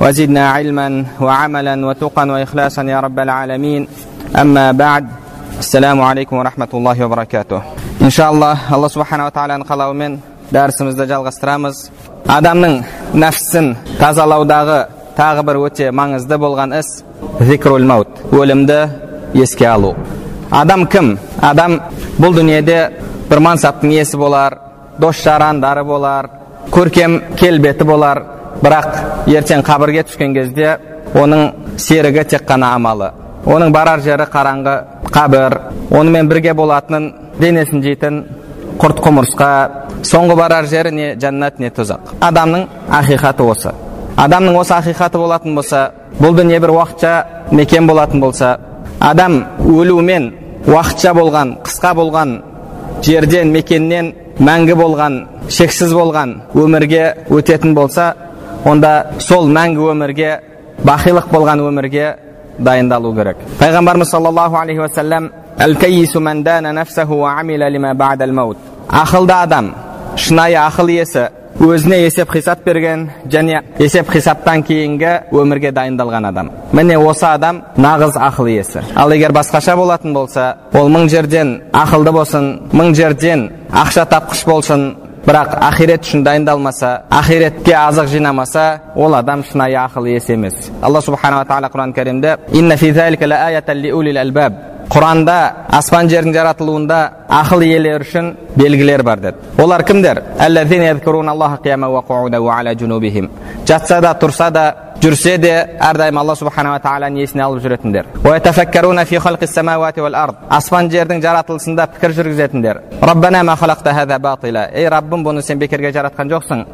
وزدنا علما وعملا وتقا واخلاصا يا رب العالمين اما بعد السلام عليكم ورحمه الله وبركاته ان شاء الله الله سبحانه وتعالى қалауымен дәрісімізді жалғастырамыз адамның нәпсісін тазалаудағы тағы бір өте маңызды болған іс зикрул маут өлімді еске алу адам кім адам бұл дүниеде бір мансаптың иесі болар дос жарандары болар көркем келбеті болар бірақ ертең қабірге түскен кезде оның серігі тек қана амалы. Оның барар жері қараңғы қабір онымен бірге болатынын денесін жейтін құрт құмырсқа соңғы барар жері не жәннат не тұзақ адамның ақиқаты осы. Адамның осы ақиқаты болатын болса бұл дүние бір уақытша мекен болатын болса адам өлумен уақытша болған қысқа болған жерден мекеннен мәңгі болған шексіз болған өмірге өтетін болса онда сол мәңгі өмірге бақилық болған өмірге дайындалу керек. Пайғамбарымыз саллаллаху алейхи уассалам ақылды адам шынайы ақыл иесі өзіне есеп қисап берген және есеп қисаптан кейінгі өмірге дайындалған адам. Міне осы адам нағыз ақыл иесі. Ал егер басқаша болатын болса ол мың жерден ақылды болсын мың жерден ақша тапқыш болсын бірақ ақирет үшін дайындалмаса ақиретке азық жинамаса ол адам шынайы ақыл иесі емес. Алла субханала тағала құран кәрімде құранда аспан жердің жаратылуында ақыл иелері үшін белгілер бар деді. Олар кімдер? Жатса да тұрса да жүрсе де әрдайым алла субханала тағаланы есіне алып жүретіндер. Аспан жердің жаратылысында пікір жүргізетіндер. Ей раббым бұны сен бекерге жаратқан жоқсың.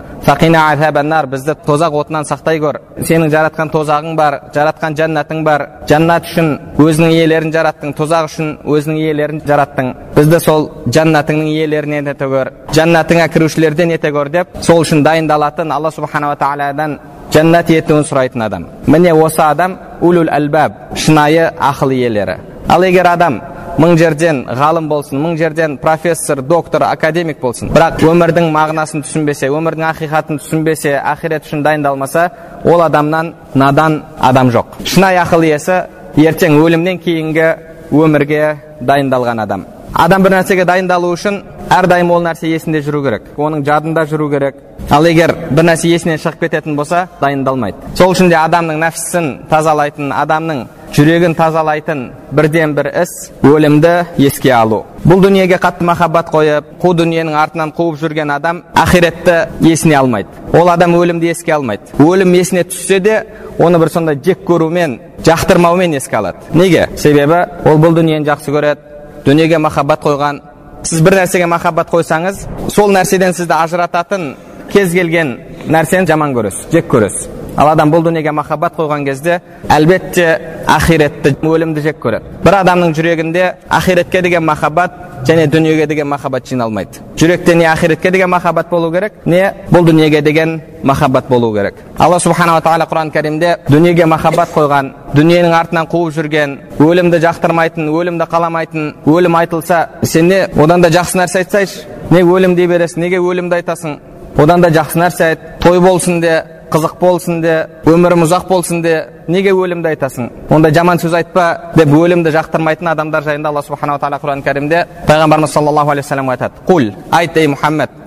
Бізді тозақ отынан сақтай көр. Сенің жаратқан тозағың бар жаратқан жәннатың бар. Жәннат үшін өзінің иелерін жараттың тозақ үшін өзінің иелерін жараттың. Бізді сол жәннатыңның иелерінен ете көр. Жәннатыңа кірушілерден ете көр деп сол үшін дайындалатын алла субханала тағаладан жәннат етуін сұрайтын адам міне осы адам улул әлбаб шынайы ақыл иелері ал егер адам мың жерден ғалым болсын мың жерден профессор доктор академик болсын бірақ өмірдің мағынасын түсінбесе өмірдің ақиқатын түсінбесе ақирет үшін дайындалмаса ол адамнан надан адам жоқ шынайы ақыл иесі ертең өлімнен кейінгі өмірге дайындалған адам. Адам бір нәрсеге дайындалу үшін әрдайым ол нәрсе есінде жүру керек. Оның жадында жүру керек. Ал егер бір нәрсе есінен шығып кететін болса дайындалмайды. Сол үшін де адамның нәпсісін тазалайтын адамның жүрегін тазалайтын бірден бір іс өлімді еске алу. Бұл дүниеге қатты махаббат қойып қу дүниенің артынан қуып жүрген адам ақиретті есіне алмайды. Ол адам өлімді еске алмайды. Өлім есіне түссе де оны бір сондай жек көрумен жақтырмаумен еске алады. Неге? Себебі ол бұл дүниені жақсы көреді дүниеге махаббат қойған. Сіз бір нәрсеге махаббат қойсаңыз сол нәрседен сізді ажырататын кез келген нәрсені жаман көресіз жек көресіз. Ал адам бұл дүниеге махаббат қойған кезде әлбетте ақиретті өлімді жек көреді бір адамның жүрегінде ақиретке деген махаббат және дүниеге деген махаббат жиналмайды. Жүректе не ақиретке деген махаббат болу керек не бұл дүниеге деген махаббат болу керек. Алла субханала тағала құран кәрімде дүниеге махаббат қойған дүниенің артынан қуып жүрген өлімді жақтырмайтын өлімді қаламайтын өлім айтылса сен не одан да жақсы нәрсе айтсайшы. Не өлім дей бересің неге өлімді айтасың? Одан да жақсы нәрсе айт. Той болсын де қызық болсын де өмірім ұзақ болсын де неге өлімді айтасың? Онда жаман сөз айтпа деп өлімді жақтырмайтын адамдар жайында алла субханала тағала құран кәрімде пайғамбарымыз саллаллаху алейхи вассаламға айтады. Құл айт ей мұхаммед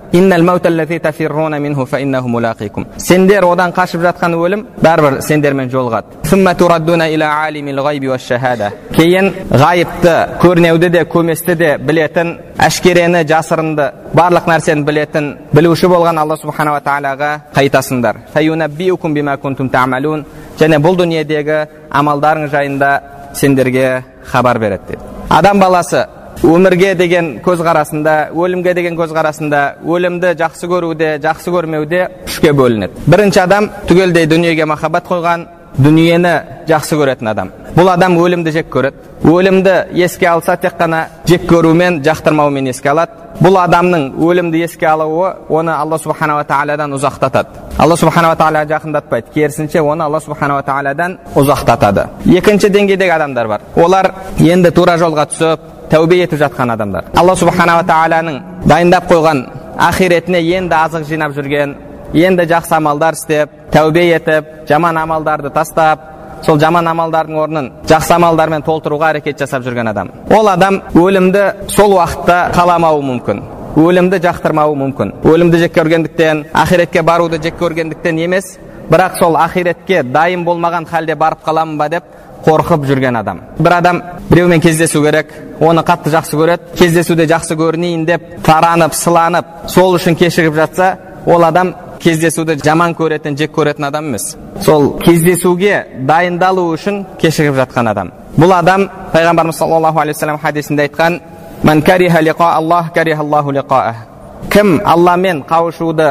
сендер одан қашып жатқан өлім бәрібір сендермен жолығады кейін ғайыпты көрнеуді де көместі де білетін әшкерені жасырынды барлық нәрсені білетін білуші болған алла субханала тағалаға қайтасыңдар және бұл дүниедегі амалдарың жайында сендерге хабар береді деді адам баласы өмірге деген көзқарасында өлімге деген көзқарасында өлімді жақсы көруде жақсы көрмеуде үшке бөлінеді. Бірінші адам түгелдей дүниеге махаббат қойған дүниені жақсы көретін адам. Бұл адам өлімді жек көреді. Өлімді еске алса тек қана жек көрумен жақтырмаумен еске алады. Бұл адамның өлімді еске алуы оны алла субханала тағаладан ұзақтатады. Алла субханала тағала жақындатпайды. Керісінше оны алла субханала тағаладан ұзақтатады. Екінші деңгейдегі адамдар бар. Олар енді тура жолға түсіп тәубе етіп жатқан адамдар. Алла субханала тағаланың дайындап қойған ақиретіне енді азық жинап жүрген енді жақсы амалдар істеп тәубе етіп жаман амалдарды тастап сол жаман амалдардың орнын жақсы амалдармен толтыруға әрекет жасап жүрген адам. Ол адам өлімді сол уақытта қаламауы мүмкін өлімді жақтырмауы мүмкін. Өлімді жек көргендіктен ақиретке баруды жек көргендіктен емес бірақ сол ақиретке дайын болмаған халде барып қаламын ба деп қорқып жүрген адам бір адам біреумен кездесу керек оны қатты жақсы көреді кездесуде жақсы көрінейін деп таранып сыланып сол үшін кешігіп жатса ол адам кездесуді жаман көретін жек көретін адам емес сол кездесуге дайындалу үшін кешігіп жатқан адам бұл адам пайғамбарымыз саллаллаху алейхи вассалам хадисінде айтқан кім алламен қауышуды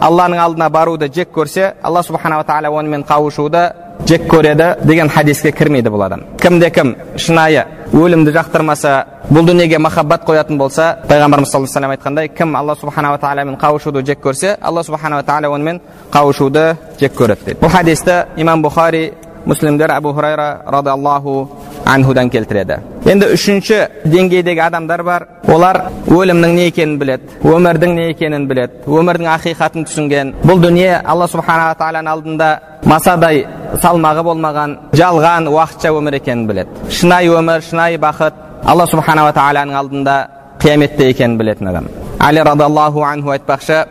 алланың алдына баруды жек көрсе алла субханала тағала онымен қауышуды жек көреді деген хадиске кірмейді бұл адам кімде кім шынайы өлімді жақтырмаса бұл дүниеге махаббат қоятын болса пайғамбарымыз саллаллаху алейhi айтқандай кім алла субханала тағаламен қауышуды жек көрсе алла субханала тағала онымен қауышуды жек көреді дейді бұл хадисті имам бұхари муслимдер әбу хурайра радиаллаху анхудан келтіреді енді үшінші деңгейдегі адамдар бар олар өлімнің не екенін біледі өмірдің не екенін біледі өмірдің ақиқатын түсінген бұл дүние алла субханала тағаланың алдында масадай салмағы болмаған жалған уақытша өмір екенін біледі. Шынайы өмір шынайы бақыт алла субханала тағаланың алдында қияметте екенін білетін адам. Али радиаллаху анху айтпақшы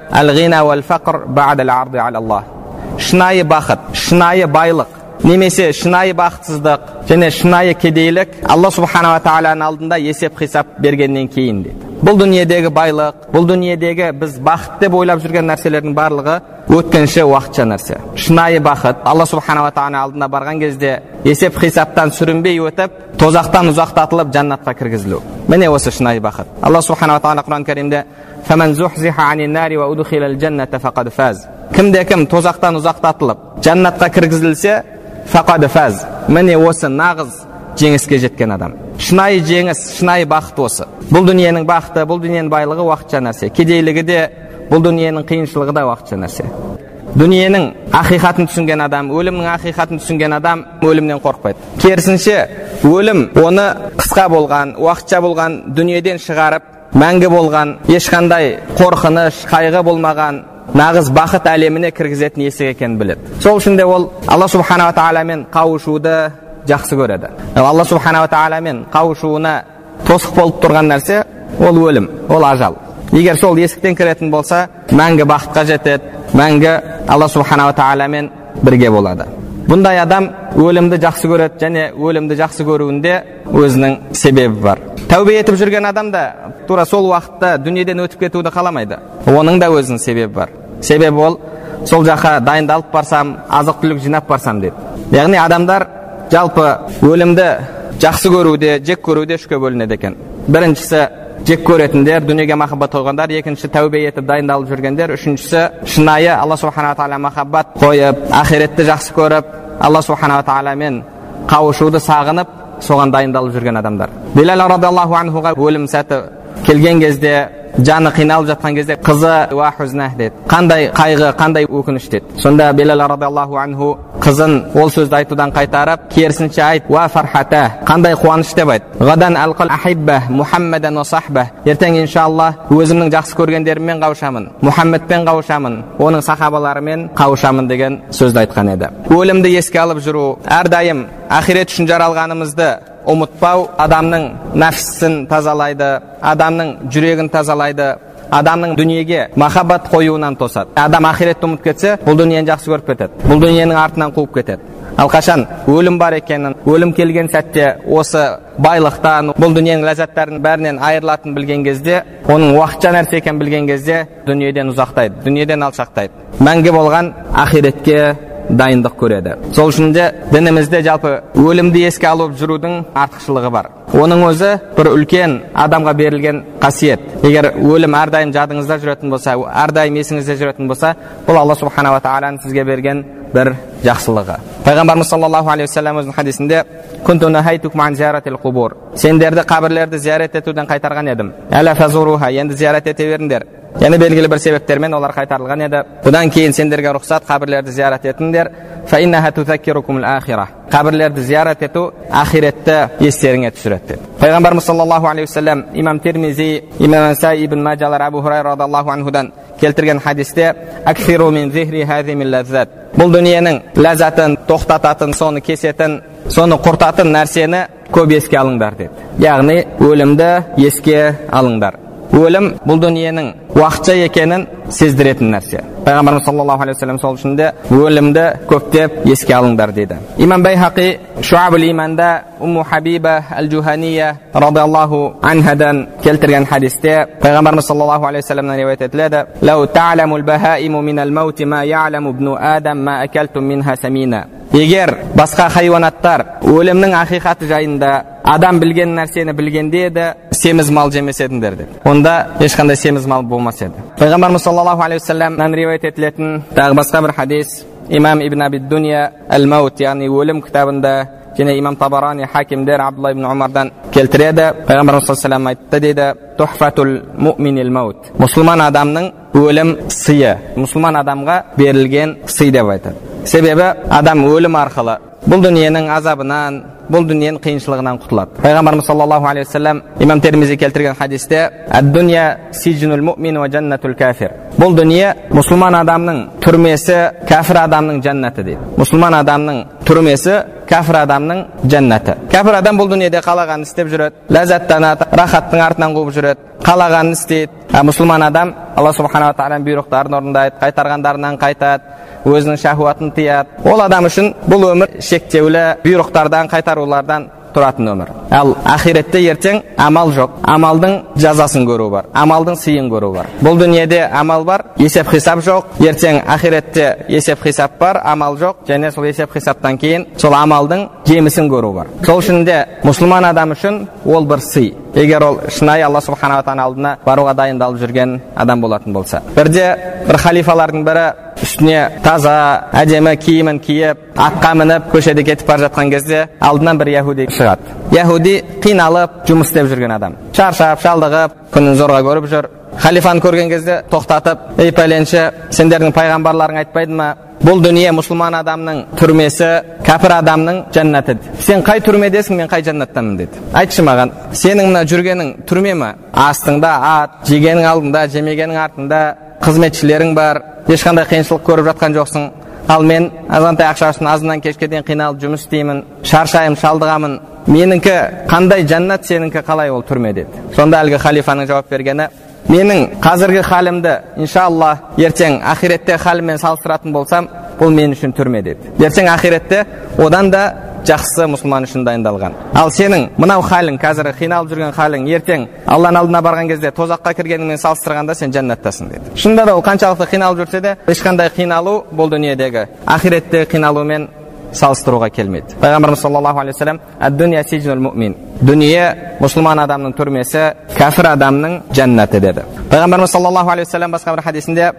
шынайы бақыт шынайы байлық немесе шынайы бақытсыздық және шынайы кедейлік алла субханала тағаланың алдында есеп қисап бергеннен кейін дейді. Бұл дүниедегі байлық бұл дүниедегі біз бақыт деп ойлап жүрген нәрселердің барлығы өткінші уақытша нәрсе. Шынайы бақыт. Алла субханала тағала алдына барған кезде есеп қисаптан сүрінбей өтіп тозақтан ұзақтатылып жаннатқа кіргізілу. Міне осы шынайы бақыт. Алла субханала тағала құран кәрімде кімде кім тозақтан ұзақтатылып жаннатқа кіргізілсе фақад фаз. Міне осы нағыз жеңіске жеткен адам. Шынайы жеңіс шынайы бақыт осы. Бұл дүниенің бақыты бұл дүниенің байлығы уақытша нәрсе. Кедейлігі де бұл дүниенің қиыншылығы да уақытша нәрсе. Дүниенің ақиқатын түсінген адам өлімнің ақиқатын түсінген адам өлімнен қорықпайды. Керісінше өлім оны қысқа болған уақытша болған дүниеден шығарып мәңгі болған ешқандай қорқыныш қайғы болмаған нағыз бақыт әлеміне кіргізетін есік екенін біледі. Сол үшін де ол алла субханала тағаламен қауышуды жақсы көреді. Алла субханала тағаламен қауышуына тосық болып тұрған нәрсе ол өлім ол ажал. Егер сол есіктен кіретін болса мәңгі бақытқа жетеді мәңгі алла субханала тағаламен бірге болады бұндай адам өлімді жақсы көреді және өлімді жақсы көруінде өзінің себебі бар тәубе етіп жүрген адам да тура сол уақытта дүниеден өтіп кетуді қаламайды оның да өзінің себебі бар себебі ол сол жаққа дайындалып барсам азық түлік жинап барсам дейді яғни адамдар жалпы өлімді жақсы көруде жек көруде үшке бөлінеді екен біріншісі жек көретіндер дүниеге махаббат қойғандар екіншісі тәубе етіп дайындалып жүргендер үшіншісі шынайы алла субханала тағала махаббат қойып ақиретті жақсы көріп алла субханала тағаламен қауышуды сағынып соған дайындалып жүрген адамдар. Билал радиаллаху анхуға өлім сәті келген кезде жаны қиналып жатқан кезде қызы деді қандай қайғы қандай өкініш деді сонда белал радиаллаху анху қызын ол сөзді айтудан қайтарып керісінше айт уа фархата қандай қуаныш деп айт ертең иншалла өзімнің жақсы көргендеріммен қауышамын мұхаммедпен қауышамын оның сахабаларымен қауышамын деген сөзді айтқан еді өлімді еске алып жүру әрдайым ақирет үшін жаралғанымызды ұмытпау адамның нәпсісін тазалайды адамның жүрегін тазалайды адамның дүниеге махаббат қоюынан тосады адам ақиретті ұмытып кетсе бұл дүниені жақсы көріп кетеді бұл дүниенің артынан қуып кетеді ал қашан өлім бар екенін өлім келген сәтте осы байлықтан бұл дүниенің ләззаттарының бәрінен айырылатынын білген кезде оның уақытша нәрсе екенін білген кезде дүниеден ұзақтайды дүниеден алшақтайды мәңгі болған ақиретке дайындық көреді. Сол үшін де дінімізде жалпы өлімді еске алып жүрудің артықшылығы бар. Оның өзі бір үлкен адамға берілген қасиет. Егер өлім әрдайым жадыңызда жүретін болса әрдайым есіңізде жүретін болса бұл алла субханала тағаланың сізге берген бір жақсылығы. Пайғамбарымыз саллаллаху алейхи уассалам өзінің хадисінде сендерді қабірлерді зиярат етуден қайтарған едім енді зиярат ете беріңдер яғни белгілі бір себептермен олар қайтарылған еді. Бұдан кейін сендерге рұқсат қабірлерді зиярат етіңдер. Қабірлерді зиярат ету ақиретті естеріңе түсіреді деді. Пайғамбарымыз саллаллаху алейхи уассалам имам термизи имам ибн мажалар абу хурайра радиаллаху анхудан келтірген хадисте бұл дүниенің ләззатын тоқтататын соны кесетін соны құртатын нәрсені көп еске алыңдар деді. Яғни өлімді еске алыңдар. Өлім бұл дүниенің уақытша екенін сездіретін нәрсе. Пайғамбарымыз саллаллаху алейхи вассалам сол үшін де өлімді көптеп еске алыңдар дейді. Имам байхақи шуабул иманда умму хабиба әл жухания радиаллаху анхадан келтірген хадисте пайғамбарымыз саллаллаху алейхи вассаламнан риуаят етіледі. Егер басқа хайуанаттар өлімнің ақиқаты жайында адам білген нәрсені білгенде еді семіз мал жемес едіңдер деді онда ешқандай семіз мал болмас еді. Пайғамбарымыз саллаллаху алейхи уассаламнан риуаят етілетін тағы басқа бір хадис. Имам ибн аби дуния әл маут яғни өлім кітабында және имам табарани хакимдер абдулла ибн омардан келтіреді пайғамбарымыз саллаллаху алейhi айтты дейді тухфатул муминил маут мұсылман адамның өлім сыйы мұсылман адамға берілген сый деп айтады себебі адам өлім арқылы бұл дүниенің азабынан бұл дүниенің қиыншылығынан құтылады пайғамбарымыз саллаллаху алейхи уассалам имам термизи келтірген хадисте бұл дүние мұсылман адамның түрмесі кәфір адамның жәннаты дейді мұсылман адамның түрмесі кәфір адамның жәннаты кәпір адам бұл дүниеде қалағанын істеп жүреді ләззаттанады рахаттың артынан қуып жүреді қалағанын істейді а мұсылман адам алла субханала тағаланың бұйрықтарын орындайды қайтарғандарынан қайтады өзінің шахуатын тыяды ол адам үшін бұл өмір шектеулі бұйрықтардан қайтарулардан тұратын өмір ал ақиретте ертең амал жоқ. Амалдың жазасын көру бар амалдың сыйын көру бар бұл дүниеде амал бар есеп хисап жоқ. Ертең ақиретте есеп хисап бар амал жоқ. Және сол есеп хисаптан кейін сол амалдың жемісін көру бар сол үшін де мұсылман адам үшін ол бір сый егер ол шынайы алла субханала тағала алдына баруға дайындалып жүрген адам болатын болса бірде бір халифалардың бірі үстіне таза әдемі киімін киіп атқа мініп көшеде кетіп бара жатқан кезде алдынан бір яхуди шығады яхуди қиналып жұмыс істеп жүрген адам шаршап шалдығып күнін зорға көріп жүр халифаны көрген кезде тоқтатып ей пәленші сендердің пайғамбарларың айтпайды ма бұл дүние мұсылман адамның түрмесі кәпір адамның жәннаты сен қай түрмедесің мен қай жәннаттамын деді айтшы маған сенің мына жүргенің түрме ма астыңда ат жегенің алдында жемегенің артында қызметшілерің бар ешқандай қиыншылық көріп жатқан жоқсың. Ал мен азғантай ақша үшін азаннан кешке дейін қиналып жұмыс істеймін шаршаймын шалдығамын. Менікі қандай жәннат сенікі қалай ол түрме деді. Сонда әлгі халифаның жауап бергені менің қазіргі халімді иншалла ертең ақиретте халіммен салыстыратын болсам бұл мен үшін түрме деді. Ертең ақиретте одан да жақсы мұсылман үшін дайындалған. Ал сенің мынау халің қазір қиналып жүрген халің ертең алланың алдына барған кезде тозаққа кіргеніңмен салыстырғанда сен жәннаттасың деді. Шынында да ол қаншалықты қиналып жүрсе де ешқандай қиналу бұл дүниедегі ақиреттегі қиналумен салыстыруға келмейді. Пайғамбарымыз саллаллаху алейхи вассалам дүние мұсылман адамның түрмесі кәфір адамның жәннаты деді. Пайғамбарымыз саллаллаху алейхи вассалам басқа бір хадисінде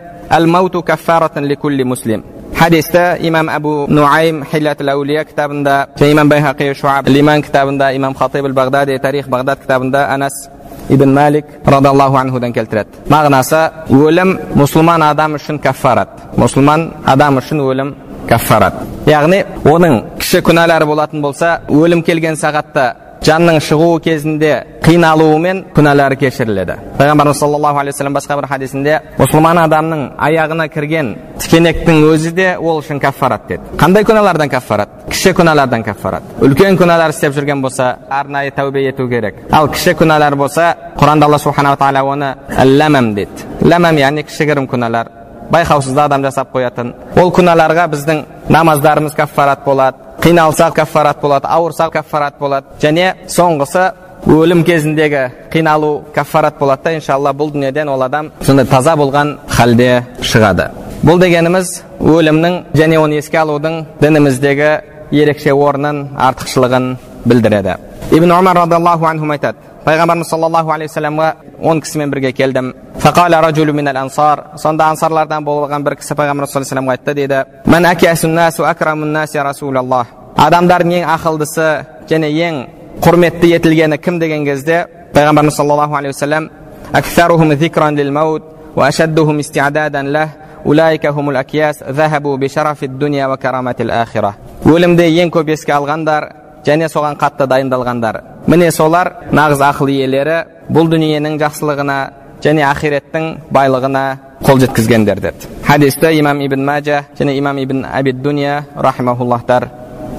хадисті имам әбу нуайм хиллат әулия кітабында және имам байхақи шуаб лиман кітабында имам хатиб бағдади тарих бағдад кітабында анас ибн малик радиаллаху анхудан келтіреді мағынасы өлім мұсылман адам үшін каффарат мұсылман адам үшін өлім каффарат яғни оның кіші күнәлары болатын болса өлім келген сағатта жанның шығуы кезінде қиналуы мен күнәлары кешіріледі пайғамбарымыз саллаллаху алейхи вассалам басқа бір хадисінде мұсылман адамның аяғына кірген тікенектің өзі де ол үшін каффарат деді қандай күнәлардан каффарат кіші күнәлардан каффарат үлкен күнәлар істеп жүрген болса арнайы тәубе ету керек ал кіші күнәлар болса құранда алла субханала тағала оны ләмәм деді ләмәм яғни кішігірім күнәлар байқаусызда адам жасап қоятын. Ол күнәларға біздің намаздарымыз каффарат болады қиналсақ каффарат болады ауырсақ каффарат болады. Және соңғысы өлім кезіндегі қиналу каффарат болады да иншалла бұл дүниеден ол адам сондай таза болған халде шығады. Бұл дегеніміз өлімнің және оны еске алудың дініміздегі ерекше орнын артықшылығын білдіреді. Ибн умар радиаллаху анхум айтады пайғамбарымыз саллаллаху алейхи вассаламға он кісімен бірге келдім фақала ражулу минал ансар сонда ансарлардан болған бір кісі пайғамбар саллаллаху алейхи айтты дейді ман насу акрамун наси расулаллах адамдардың ең ақылдысы және ең құрметті етілгені кім деген кезде пайғамбарымыз саллаллаху алейхи вассалам أكثرهم ذكرا للموت وأشدهم استعدادا له أولئك هم الأكياس ذهبوا بشرف الدنيا وكرامة الآخرة өлімді ең көп еске алғандар және соған қатты дайындалғандар. Міне солар нағыз ақыл иелері бұл дүниенің жақсылығына және ақиреттің байлығына қол жеткізгендер деді хадисті имам ибн мәжа және имам ибн абид дуния рахимахуллахтар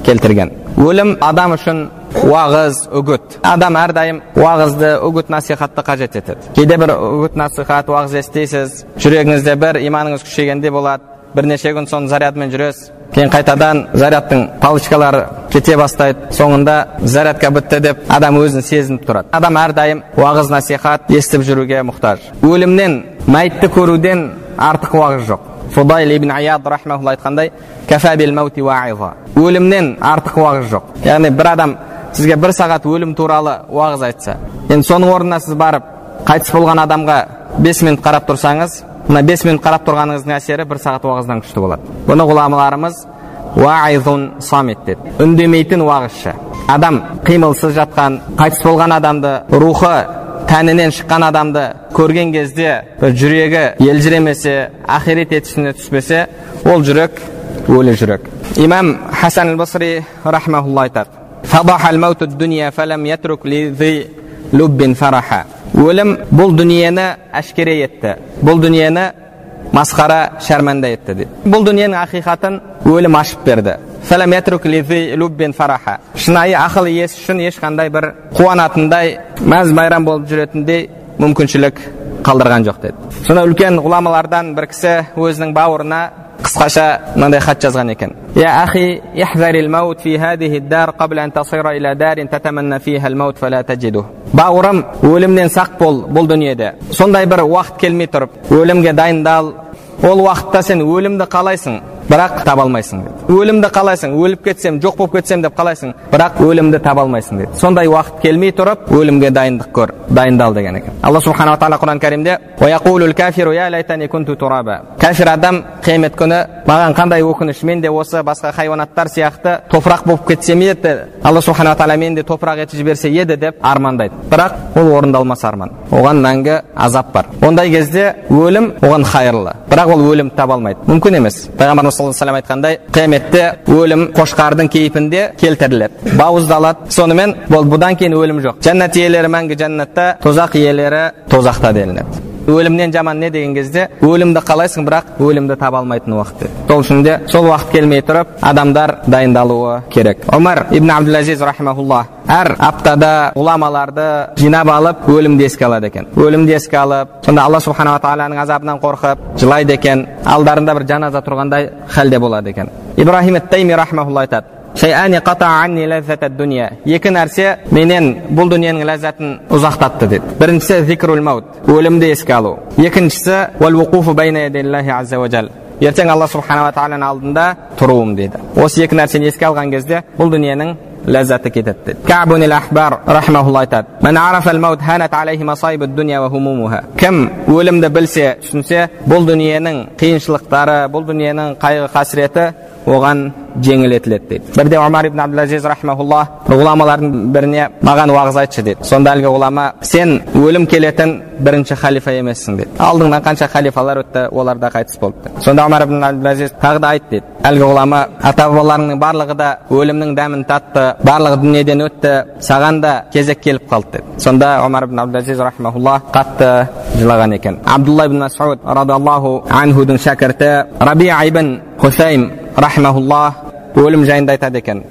келтірген. Өлім адам үшін уағыз үгіт. Адам әрдайым уағызды үгіт насихатты қажет етеді. Кейде бір үгіт насихат уағыз естисіз жүрегіңізде бір иманыңыз күшейгендей болады. Бірнеше күн соның зарядымен жүресіз. Кейін қайтадан зарядтың палочкалары кете бастайды. Соңында зарядка бітті деп адам өзін сезініп тұрады. Адам әрдайым уағыз насихат естіп жүруге мұқтаж. Өлімнен мәйітті көруден артық уағыз жоқ. Фудайль ибн аяд рахмаулла айтқандай өлімнен артық уағыз жоқ. Яғни бір адам сізге бір сағат өлім туралы уағыз айтса енді соның орнына сіз барып қайтыс болған адамға бес минут қарап тұрсаңыз мына бес минут қарап тұрғаныңыздың әсері бір сағат уағыздан күшті болады. Бұны ғұламаларымыз самит деді. Үндемейтін уағызшы адам қимылсыз жатқан қайтыс болған адамды рухы тәнінен шыққан адамды көрген кезде бір жүрегі елжіремесе ақирет етісіне түспесе ол жүрек өлі жүрек. Имам хасан басри рахмаулла айтады. Өлім бұл дүниені әшкере етті бұл дүниені масқара шәрмәнда етті дейді бұл дүниенің ақиқатын өлім ашып берді шынайы ақыл иесі үшін ешқандай бір қуанатындай мәз майрам болып жүретіндей мүмкіншілік қалдырған жоқ деді сонда үлкен ғұламалардан бір кісі өзінің бауырына қысқаша мынандай хат жазған екен يا أخي احذر الموت في هذه الدار قبل أن تصير إلى دار تتمنى فيها الموت فلا تجده бауырым өлімнен сақ бол бұл дүниеде сондай бір уақыт келмей тұрып өлімге дайындал ол уақытта сен өлімді қалайсың бірақ таба алмайсың деді. өлімді қалайсың? өліп кетсем жоқ болып кетсем деп қалайсың? бірақ өлімді таба алмайсың деді. сондай уақыт келмей тұрып өлімге дайындық көр дайындал деген екен. Алла субханала тағала құран кәрімде кәфир адам қиямет күні маған қандай өкініш мен де осы басқа хайуанаттар сияқты топырақ болып кетсем еді алла субханала тағала мені де топырақ етіп жіберсе еді деп армандайды. Бірақ ол орындалмас арман. Оған мәңгі азап бар. Ондай кезде өлім оған хайырлы. Бірақ ол өлімді таба алмайды. Мүмкін емес. Пайғамбарымыз саллаллаху айтқандай қияметте өлім қошқардың кейпінде келтіріледі бауыздалады сонымен бұл бұдан кейін өлім жоқ жәннат иелері мәңгі жәннатта тозақ иелері тозақта делінеді өлімнен жаман не деген кезде өлімді қалайсың бірақ өлімді таба алмайтын уақыт. Сол үшін де сол уақыт келмей тұрып адамдар дайындалуы керек. Омар ибн абдул рахимахулла әр аптада ғұламаларды жинап алып өлімді еске алады екен. Өлімді еске алып сонда алла субханала тағаланың азабынан қорқып жылайды екен. Алдарында бір жаназа тұрғандай халде болады екен. Ибраһим тайми рахмаулла айтады екі нәрсе менен бұл дүниенің ләззатын ұзақтатты деді біріншісі зикрул маут өлімді еске алу екіншісі ертең алла субханала тағаланың алдында тұруым дейді осы екі нәрсені еске алған кезде бұл дүниенің ләззаты кетеді дейді кім өлімді білсе түсінсе бұл дүниенің қиыншылықтары бұл дүниенің қайғы қасіреті оған жеңілетіледі дейді бірде омар ибн абдул рахмаулла ғұламалардың біріне маған уағыз айтшы деді. Сонда әлгі ғұлама сен өлім келетін бірінші халифа емессің деді. Алдыңнан қанша халифалар өтті олар да қайтыс болды сонда омар ибн абдул тағы да айт деді. Әлгі ғұлама ата бабаларыңның барлығы да өлімнің дәмін татты барлығы дүниеден өтті саған да кезек келіп қалды деді. Сонда омар ибн абдул рахмаулла қатты жылаған екен. Абдулла ибн масуд радиаллаху анхудың шәкірті рабиа ибн хусайм рахмаулла өлім жайында айтады екен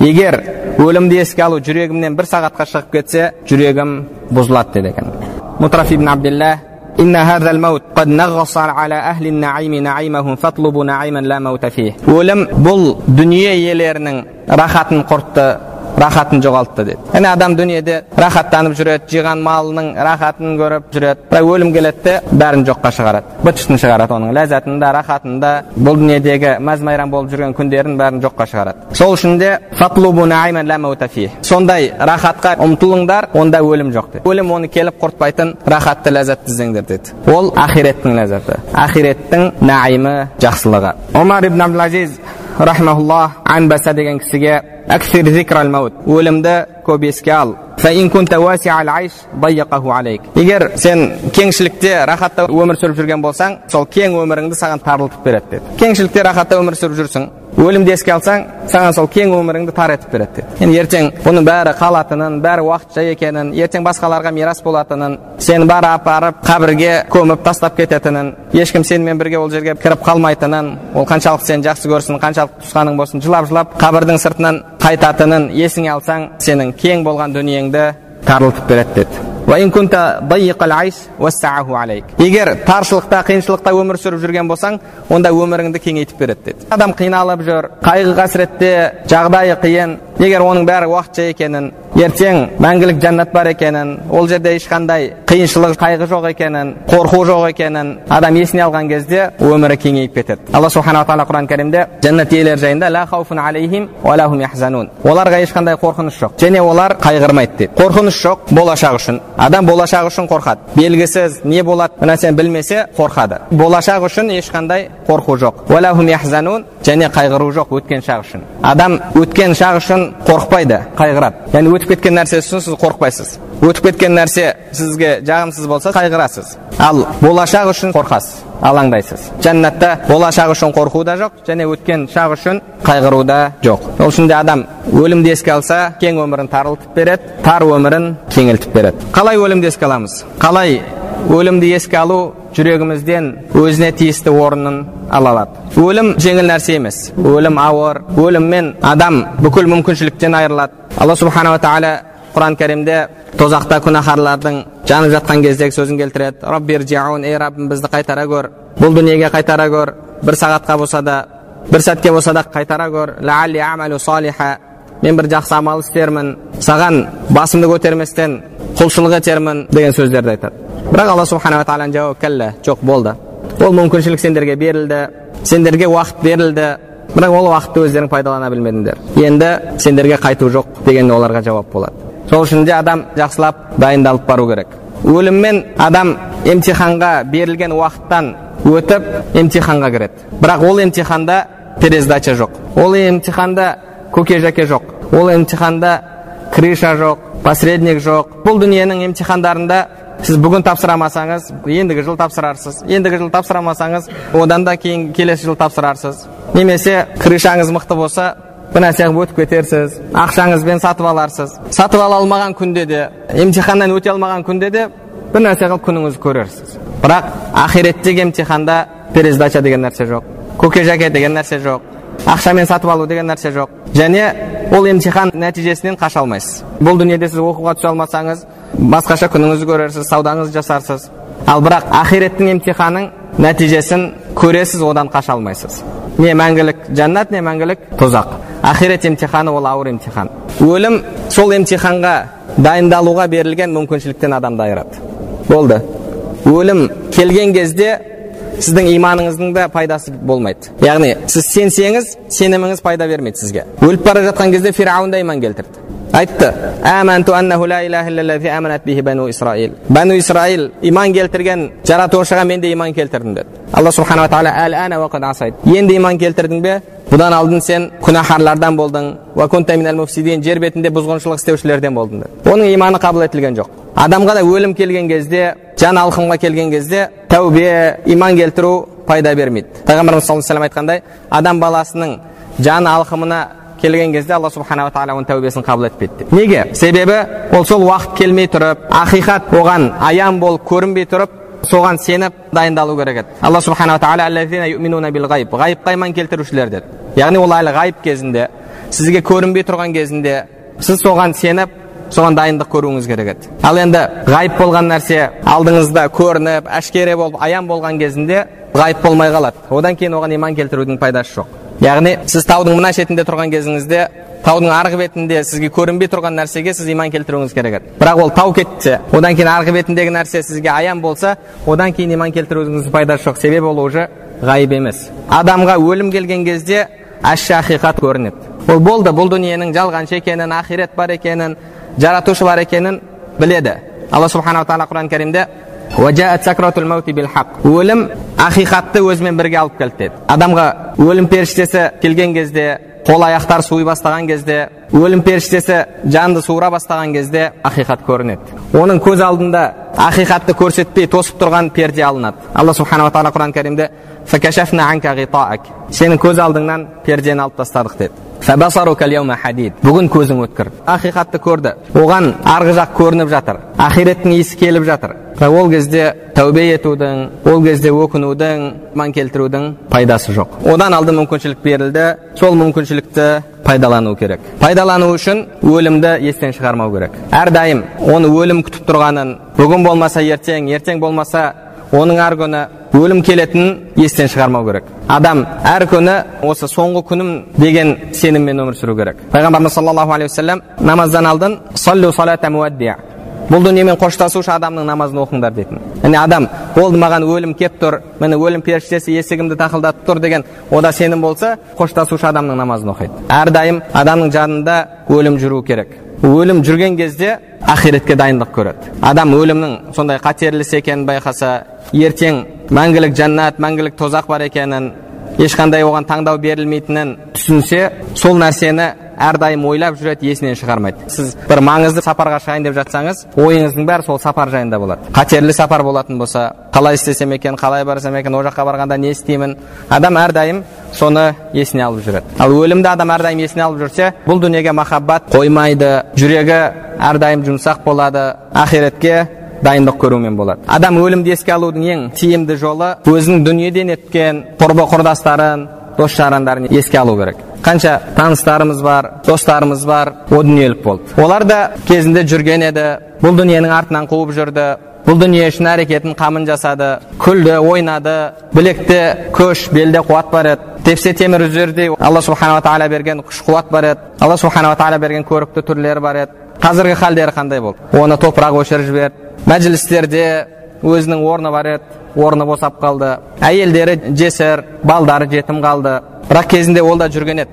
егер өлімді еске алу жүрегімнен бір сағатқа шығып кетсе жүрегім бұзылады деді екен мутраф ибн абдилла إن هذا الموت قد نغص على أهل النعيم نعيمهم فاطلبوا نعيما لا موت فيه өлім бұл дүние иелерінің рахатын құртты рахатын жоғалтты деді. Яғни адам дүниеде рахаттанып жүреді жиған малының рахатын көріп жүреді. Бірақ өлім келеді де бәрін жоққа шығарады. Быт шытын шығарады оның. Ләззатын да рахатын да бұл дүниедегі мәз майрам болып жүрген күндерін бәрін жоққа шығарады. Сол үшін де сондай рахатқа ұмтылыңдар онда өлім жоқ деді. Өлім оны келіп құртпайтын рахатты ләззатты іздеңдер деді. Ол ахиреттің ләззаты. Ахиреттің наимы жақсылығы. Омар ибн абдул рахмаулла анбаса деген кісіге өлімді көп еске ал егер сен кеңшілікте рахатта өмір сүріп жүрген болсаң сол кең өміріңді саған тарылтып береді деді кеңшілікте рахатта өмір сүріп жүрсің өлімді еске алсаң саған сол кең өміріңді тар етіп береді деді енді ертең бұның бәрі қалатынын бәрі уақытша екенін ертең басқаларға мирас болатынын сені бәрі апарып қабірге көміп тастап кететінін ешкім сенімен бірге ол жерге кіріп қалмайтынын ол қаншалықты сені жақсы көрсін қаншалықты туысқаның болсын жылап жылап қабірдің сыртынан қайтатынын есіңе алсаң сенің кең болған дүниеңді тарылтып береді деді егер таршылықта қиыншылықта өмір сүріп жүрген болсаң онда өміріңді кеңейтіп береді деді адам қиналып жүр қайғы қасіретте жағдайы қиын егер оның бәрі уақытша екенін ертең мәңгілік жәннат бар екенін ол жерде ешқандай қиыншылық қайғы жоқ екенін қорқу жоқ екенін адам есіне алған кезде өмірі кеңейіп кетеді алла субханала тағала құран кәрімде жәннат иелері жайында оларға ешқандай қорқыныш жоқ және олар қайғырмайды дейді қорқыныш жоқ болашақ үшін адам болашақ үшін қорқады белгісіз не болады бір нәрсені білмесе қорқады болашақ үшін ешқандай қорқу жоқ және қайғыру жоқ өткен шақ үшін адам өткен шақ үшін қорықпайды қайғырады яғни өтіп кеткен нәрсе үшін сіз қорықпайсыз өтіп кеткен нәрсе сізге жағымсыз болса қайғырасыз ал болашақ үшін қорқасыз алаңдайсыз жәннатта болашақ үшін қорқу да жоқ және өткен шақ үшін қайғыру да жоқ сол үшін де адам өлімді еске алса кең өмірін тарылтып береді тар өмірін кеңілтіп береді қалай өлімді еске аламыз қалай өлімді еске алу жүрегімізден өзіне тиісті орнын ала алады өлім жеңіл нәрсе емес өлім ауыр өліммен адам бүкіл мүмкіншіліктен айырылады алла субханала тағала құран кәрімде тозақта күнәһарлардың жанып жатқан кездегі сөзін келтіреді роббир ей раббым бізді қайтара көр бұл дүниеге қайтара көр бір сағатқа болса да бір сәтке болса да қайтара көр мен бір жақсы амал істермін саған басымды көтерместен құлшылық етермін деген сөздерді айтады бірақ алла субханала тағаланың жауабы кәллә жоқ болды ол мүмкіншілік сендерге берілді сендерге уақыт берілді бірақ ол уақытты өздерің пайдалана білмедіңдер. Енді сендерге қайту жоқ деген оларға жауап болады. Сол үшін де адам жақсылап дайындалып бару керек. Өліммен адам емтиханға берілген уақыттан өтіп емтиханға кіреді. Бірақ ол емтиханда пересдача жоқ. Ол емтиханда көке жәке жоқ. Ол емтиханда крыша жоқ посредник жоқ. Бұл дүниенің емтихандарында сіз бүгін тапсырамасаңыз ендігі жыл тапсырарсыз. Ендігі жыл тапсырамасаңыз одан да кейін келесі жыл тапсырарсыз. Немесе крышаңыз мықты болса бір нәрсе қылып өтіп кетерсіз ақшаңызбен сатып аларсыз. Сатып ала алмаған күнде де емтиханнан өте алмаған күнде де бір нәрсе қылып күніңізді көрерсіз. Бірақ ақиреттегі емтиханда пересдача деген нәрсе жоқ көке жәке деген нәрсе жоқ ақшамен сатып алу деген нәрсе жоқ. Және ол емтихан нәтижесінен қаша алмайсыз. Бұл дүниеде сіз оқуға түсе алмасаңыз басқаша күніңізді көрерсіз саудаңызды жасарсыз. Ал бірақ ақиреттің емтиханын нәтижесін көресіз одан қаша алмайсыз? Не мәңгілік жәннат не мәңгілік тозақ. Ақирет емтиханы ол ауыр емтихан. Өлім сол емтиханға дайындалуға берілген мүмкіншіліктен адамды айырады болды. Өлім келген кезде сіздің иманыңыздың да пайдасы болмайды. Яғни сіз сенсеңіз сеніміңіз пайда бермейді сізге. Өліп бара жатқан кезде фирауын да иман келтірді. Айтты бәну исраил бәну исраил иман келтірген жаратушыға мен де иман келтірдім деді алла субханала тағала енді иман келтірдің бе бұдан алдын сен күнәһарлардан болдың жер бетінде бұзғыншылық істеушілерден болдың деді оның иманы қабыл етілген жоқ адамға да өлім келген кезде жан алқымға келген кезде тәубе иман келтіру пайда бермейді пайғамбарымыз саллаллаху алейhi айтқандай адам баласының жан алқымына келген кезде алла субханала тағала оның тәубесін қабыл етпейді неге себебі ол сол уақыт келмей тұрып ақиқат оған аян болып көрінбей тұрып соған сеніп дайындалу керек еді алла субханала тағала ғайыпқа иман келтірушілер деді яғни ол әлі ғайып кезінде сізге көрінбей тұрған кезінде сіз соған сеніп соған дайындық көруіңіз керек еді ал енді ғайып болған нәрсе алдыңызда көрініп әшкере болып аян болған кезінде ғайып болмай қалады одан кейін оған иман келтірудің пайдасы жоқ яғни сіз таудың мына шетінде тұрған кезіңізде таудың арғы бетінде сізге көрінбей тұрған нәрсеге сіз иман келтіруіңіз керек еді. Бірақ ол тау кетсе одан кейін арғы бетіндегі нәрсе сізге аян болса одан кейін иман келтіруіңіздің пайдасы жоқ. Себебі ол уже ғайып емес. Адамға өлім келген кезде әшші ақиқат көрінеді. Ол болды бұл дүниенің жалғаншы екенін ақирет бар екенін жаратушы бар екенін біледі. Алла субханала тағала құран кәрімде өлім ақиқатты өзімен бірге алып келді деді адамға өлім періштесі келген кезде қол аяқтар суый бастаған кезде өлім періштесі жанды суыра бастаған кезде ақиқат көрінеді оның көз алдында ақиқатты көрсетпей тосып тұрған перде алынады алла субханала тағала құран кәрімде сенің көз алдыңнан пердені алып тастадық деді бүгін көзің өткір ақиқатты көрді оған арғы жақ көрініп жатыр ақиреттің иісі келіп жатыр ол кезде тәубе етудің ол кезде өкінудің иман келтірудің пайдасы жоқ одан алды мүмкіншілік берілді сол мүмкіншілікті пайдалану керек пайдалану үшін өлімді естен шығармау керек әрдайым оны өлім күтіп тұрғанын бүгін болмаса ертең ертең болмаса оның әр күні өлім келетінін естен шығармау керек. Адам әр күні осы соңғы күнім деген сеніммен өмір сүру керек. Пайғамбарымыз саллаллаху алейхи уассалам намаздан алдын бұл дүниемен қоштасушы адамның намазын оқыңдар дейтін. Яғни адам болды маған өлім кеп тұр міне өлім періштесі есігімді тақылдатып тұр деген ода сенім болса қоштасушы адамның намазын оқиды. Әрдайым адамның жанында өлім жүру керек. Өлім жүрген кезде ақиретке дайындық көреді. Адам өлімнің сондай қатерлі екенін байқаса ертең мәңгілік жәннат мәңгілік тозақ бар екенін ешқандай оған таңдау берілмейтінін түсінсе сол нәрсені әрдайым ойлап жүреді есінен шығармайды. Сіз бір маңызды сапарға шығайын деп жатсаңыз ойыңыздың бәрі сол сапар жайында болады. Қатерлі сапар болатын болса қалай істесем екен қалай барсам екен ол жаққа барғанда не істеймін? Адам әрдайым соны есіне алып жүреді. Ал өлімді адам әрдайым есіне алып жүрсе бұл дүниеге махаббат қоймайды жүрегі әрдайым жұмсақ болады ақиретке дайындық көрумен болады. Адам өлімді еске алудың ең тиімді жолы өзінің дүниеден өткен құрбы құрдастарын дос жарандарын еске алу керек. Қанша таныстарымыз бар достарымыз бар о дүниелік болды олар да кезінде жүрген еді бұл дүниенің артынан қуып жүрді бұл дүние үшін әрекетін қамын жасады күлді ойнады білекте көш белде қуат бар еді тепсе темір үзердей алла субханала тағала берген күш қуат бар еді алла субханала тағала берген көрікті түрлері бар еді қазіргі халдері қандай болды оны топырақ өшіріп жіберді мәжілістерде өзінің орны бар еді орны босап қалды. Әйелдері жесір балдары жетім қалды. Бірақ кезінде ол да жүрген еді.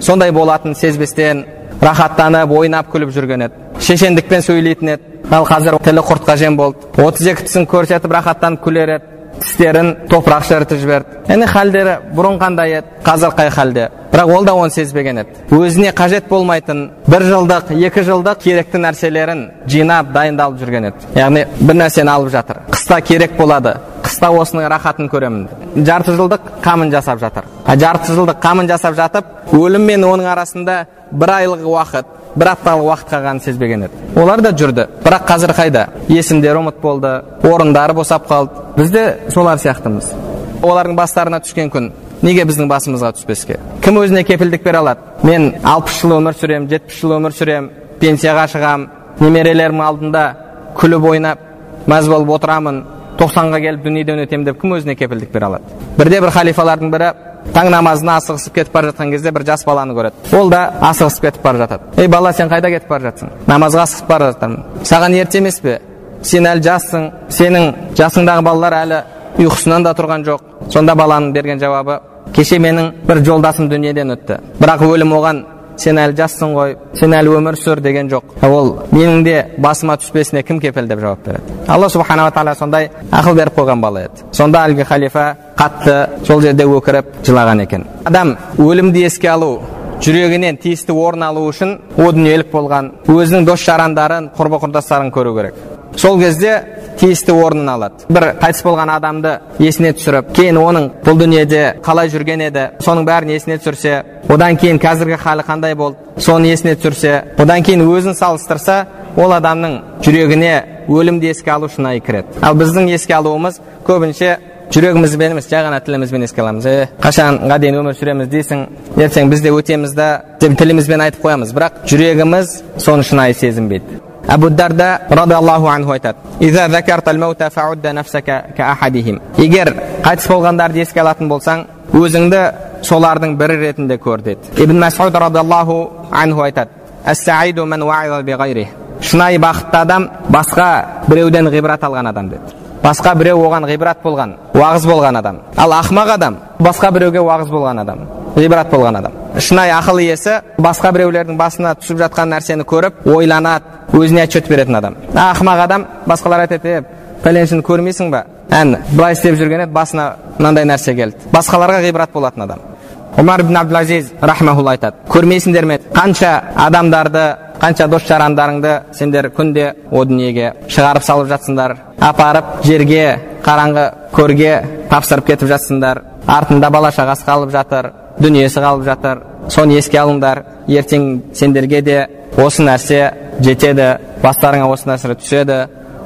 Сондай болатынын сезбестен рахаттанып ойнап күліп жүрген еді. Шешендікпен сөйлейтін еді. Ал қазір тілі құртқа жем болды. отыз екі тісін көрсетіп рахаттанып күлер еді. Тістерін топырақ шірітіп жіберді. Яғни халдері бұрын қандай еді қазір қай халде? Бірақ ол да оны сезбеген еді. Өзіне қажет болмайтын бір жылдық екі жылдық керекті нәрселерін жинап дайындалып жүрген еді. Яғни бір нәрсені алып жатыр. Қыста керек болады. Қыста осының рахатын көремін. Жарты жылдық қамын жасап жатыр. Жарты жылдық қамын жасап жатып өлім мен оның арасында бір айлық уақыт бір апталық уақыт қалғанын сезбеген еді. Олар да жүрді. Бірақ қазір қайда? Есімдері ұмыт болды орындары босап қалды. Біз де солар сияқтымыз. Олардың бастарына түскен күн неге біздің басымызға түспеске? Кім өзіне кепілдік бере алады? Мен алпыс жыл өмір сүремін жетпіс жыл өмір сүремін пенсияға шығамын немерелерімнің алдында күліп ойнап мәз болып отырамын тоқсанға келіп дүниеден өтемін деп кім өзіне кепілдік бере алады? Бірде бір халифалардың бірі таң намазына асығысып кетіп бара жатқан кезде бір жас баланы көреді. Ол да асығысып кетіп бара жатады. Ей бала сен қайда кетіп бара жатсың намазға асығып бара жатырмын. Саған ерте емес пе? Сен әлі жассың. Сенің жасыңдағы балалар әлі ұйқысынан да тұрған жоқ сонда баланың берген жауабы кеше менің бір жолдасым дүниеден өтті. Бірақ өлім оған сен әлі жассың ғой сен әлі өмір сүр деген жоқ. Ол менің де басыма түспесіне кім кепіл? деп жауап береді. Алла субханала тағала сондай ақыл беріп қойған бала еді. Сонда әлгі халифа қатты сол жерде өкіріп жылаған екен. Адам өлімді еске алу жүрегінен тиісті орын алу үшін о дүниелік болған өзінің дос жарандарын құрбы құрдастарын көру керек. Сол кезде тиісті орнын алады. Бір қайтыс болған адамды есіне түсіріп кейін оның бұл дүниеде қалай жүрген еді соның бәрін есіне түсірсе одан кейін қазіргі халі қандай болды соны есіне түсірсе одан кейін өзін салыстырса ол адамның жүрегіне өлімді еске алу шынайы кіреді. Ал біздің еске алуымыз көбінше жүрегімізбен емес жай ғана тілімізбен еске аламыз. Е қашанға дейін өмір сүреміз дейсің ертең біз де өтеміз да деп тілімізбен айтып қоямыз. Бірақ жүрегіміз соны шынайы сезінбейді. Әбу дарда радиаллаху анху айтады егер қайтыс болғандарды еске алатын болсаң өзіңді солардың бірі ретінде көр деді ибн мәсуд радиаллаху анху айтады шынайы бақытты адам басқа біреуден ғибрат алған адам деді басқа біреу оған ғибрат болған уағыз болған адам ал ақымақ адам басқа біреуге уағыз болған адам ғибрат болған адам. Шынайы ақыл иесі басқа біреулердің басына түсіп жатқан нәрсені көріп ойланады өзіне отчет беретін адам. Ақымақ адам басқалар айтады е пәленшені көрмейсің ба ән былай істеп жүрген еді басына мынандай нәрсе келді. Басқаларға ғибрат болатын адам. Омар ибн абдулазиз рахмаулла айтады көрмейсіңдер ме? Қанша адамдарды қанша дос жарандарыңды сендер күнде о дүниеге шығарып салып жатсыңдар апарып жерге қараңғы көрге тапсырып кетіп жатсыңдар артында бала шағасы қалып жатыр дүниесі қалып жатыр. Соны еске алыңдар. Ертең сендерге де осы нәрсе жетеді. Бастарыңа осы нәрсе түседі.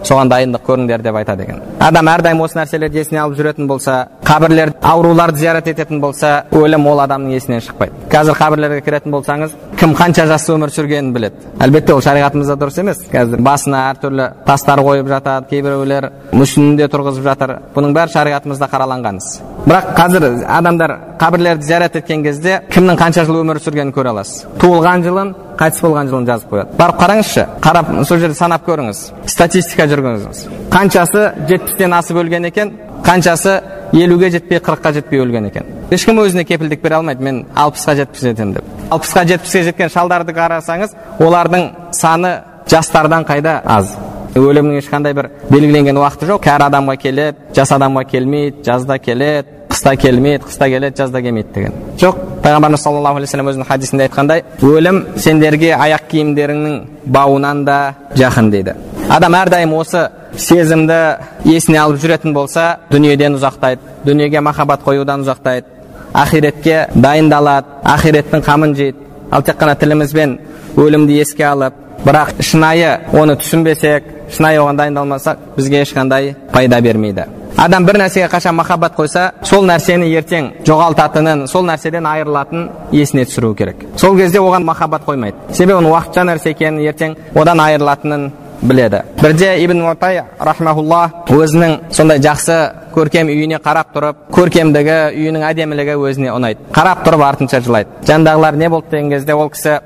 Соған дайындық көріңдер деп айтады екен. Адам әрдайым осы нәрселерді есіне алып жүретін болса қабірлер ауруларды зиярат ететін болса өлім ол адамның есінен шықпайды қазір қабірлерге кіретін болсаңыз кім қанша жас өмір сүргенін біледі әлбетте ол шариғатымызда дұрыс емес қазір басына әртүрлі тастар қойып жатады кейбіреулер мүсінін де тұрғызып жатыр бұның бәрі шариғатымызда қараланған іс бірақ қазір адамдар қабірлерді зиярат еткен кезде кімнің қанша жыл өмір сүргенін көре аласыз туылған жылын қайтыс болған жылын жазып қояды барып қараңызшы қарап сол жерде санап көріңіз статистика жүргізіңіз қаншасы жетпістен асып өлген екен қаншасы елуге жетпей қырыққа жетпей өлген екен ешкім өзіне кепілдік бере алмайды мен алпысқа жетпіске жетемін деп алпысқа жетпіске жеткен шалдарды қарасаңыз олардың саны жастардан қайда аз өлімнің ешқандай бір белгіленген уақыты жоқ кәрі адамға келеді жас адамға келмейді жазда келеді қыста келмейді қыста келеді жазда келмейді деген жоқ пайғамбарымыз саллаллаху алейхи вассалам өзінің хадисінде айтқандай өлім сендерге аяқ киімдеріңнің бауынан да жақын дейді адам әрдайым осы сезімді есіне алып жүретін болса дүниеден ұзақтайды. Дүниеге махаббат қоюдан ұзақтайды. Ақиретке дайындалады. Ақиреттің қамын жейді. Ал тек қана тілімізбен өлімді еске алып бірақ шынайы оны түсінбесек шынайы оған дайындалмасақ бізге ешқандай пайда бермейді. Адам бір нәрсеге қашан махаббат қойса сол нәрсені ертең жоғалтатынын сол нәрседен айырылатынын есіне түсіру керек. Сол кезде оған махаббат қоймайды. Себебі оның уақытша нәрсе екенін ертең одан айырылатынын біледі бірде ибн мутай рахмаулла өзінің сондай жақсы көркем үйіне қарап тұрып көркемдігі үйінің әдемілігі өзіне ұнайды қарап тұрып артынша жылайды жанындағылар не болды деген кезде ол кісі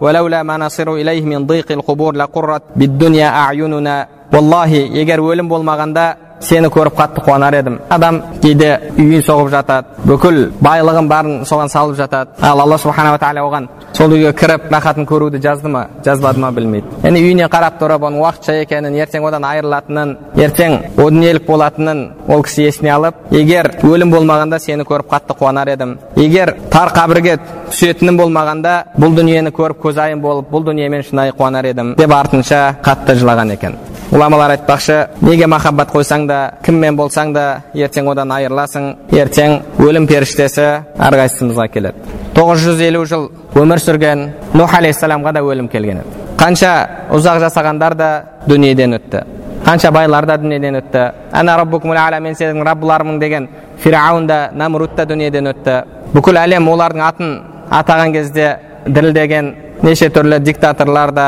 ولولا ما نصر إليه من ضيق القبور لقرت بالدنيا أعيننا والله егер өлім болмағанда сені көріп қатты қуанар едім. Адам кейде үйін соғып жатады. Бүкіл байлығын барын соған салып жатады. Ал алла субханала тағала оған сол үйге кіріп рахатын көруді жазды ма жазбады ма білмейді. Яғни үйіне қарап тұрып оның уақытша екенін ертең одан айырылатынын ертең о дүниелік болатынын ол кісі есіне алып егер өлім болмағанда сені көріп қатты қуанар едім. Егер тар қабірге түсетінім болмағанда бұл дүниені көріп көзайым болып бұл дүниемен шынайы қуанар едім деп артынша қатты жылаған екен. Ғұламалар айтпақшы неге махаббат қойсаң да кіммен болсаң да ертең одан айырыласың ертең өлім періштесі әрқайсымызға келеді тоғыз жүз елу жыл өмір сүрген нух алейхисаламға да өлім келген еді қанша ұзақ жасағандар да дүниеден өтті қанша байлар да дүниеден өтті ана мен сенің раббыларымын деген фираун да намруд та дүниеден өтті бүкіл әлем олардың атын атаған кезде дірілдеген неше түрлі диктаторлар да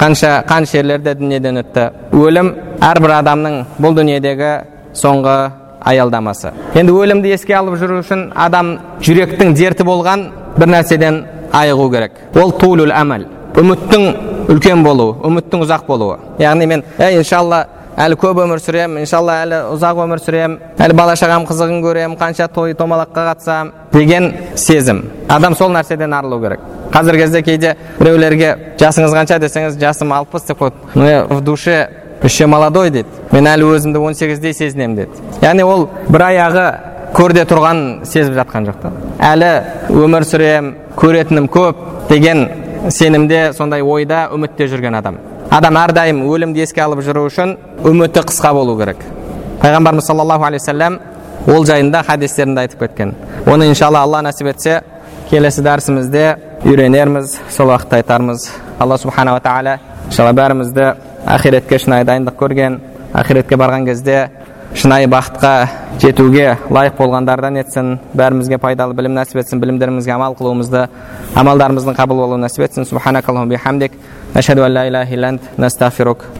қанша қанішерлер де дүниеден өтті өлім әрбір адамның бұл дүниедегі соңғы аялдамасы. Енді өлімді еске алып жүру үшін адам жүректің дерті болған бір нәрседен айығу керек. Ол тулул әмәл үміттің үлкен болуы үміттің ұзақ болуы. Яғни мен иншалла әлі көп өмір сүремін иншалла әлі ұзақ өмір сүремін әлі бала шағам қызығын көремін қанша той томалаққа қатысамын деген сезім. Адам сол нәрседен арылу керек. Қазіргі кезде кейде біреулерге жасыңыз қанша десеңіз жасым алпыс деп қояды в душе еще молодой дейді. Мен әлі өзімді 18-дей сезінемін деді яғни ол бір аяғы көрде тұрған сезіп жатқан жоқ та. Әлі өмір сүрем көретінім көп деген сенімде сондай ойда үмітте жүрген адам. Адам әрдайым өлімді еске алып жүру үшін үміті қысқа болу керек. Пайғамбарымыз саллаллаху алейхи вассалам ол жайында хадистерінде айтып кеткен. Оны иншалла алла нәсіп етсе келесі дәрісімізде үйренерміз сол уақытта айтармыз. Алла субханала тағала иншалла бәрімізді ақиретке шынайы дайындық көрген ақиретке барған кезде шынайы бақытқа жетуге лайық болғандардан етсін бәрімізге пайдалы білім нәсіп етсін білімдерімізге амал қылуымызды амалдарымыздың қабыл болуын нәсіп етсін.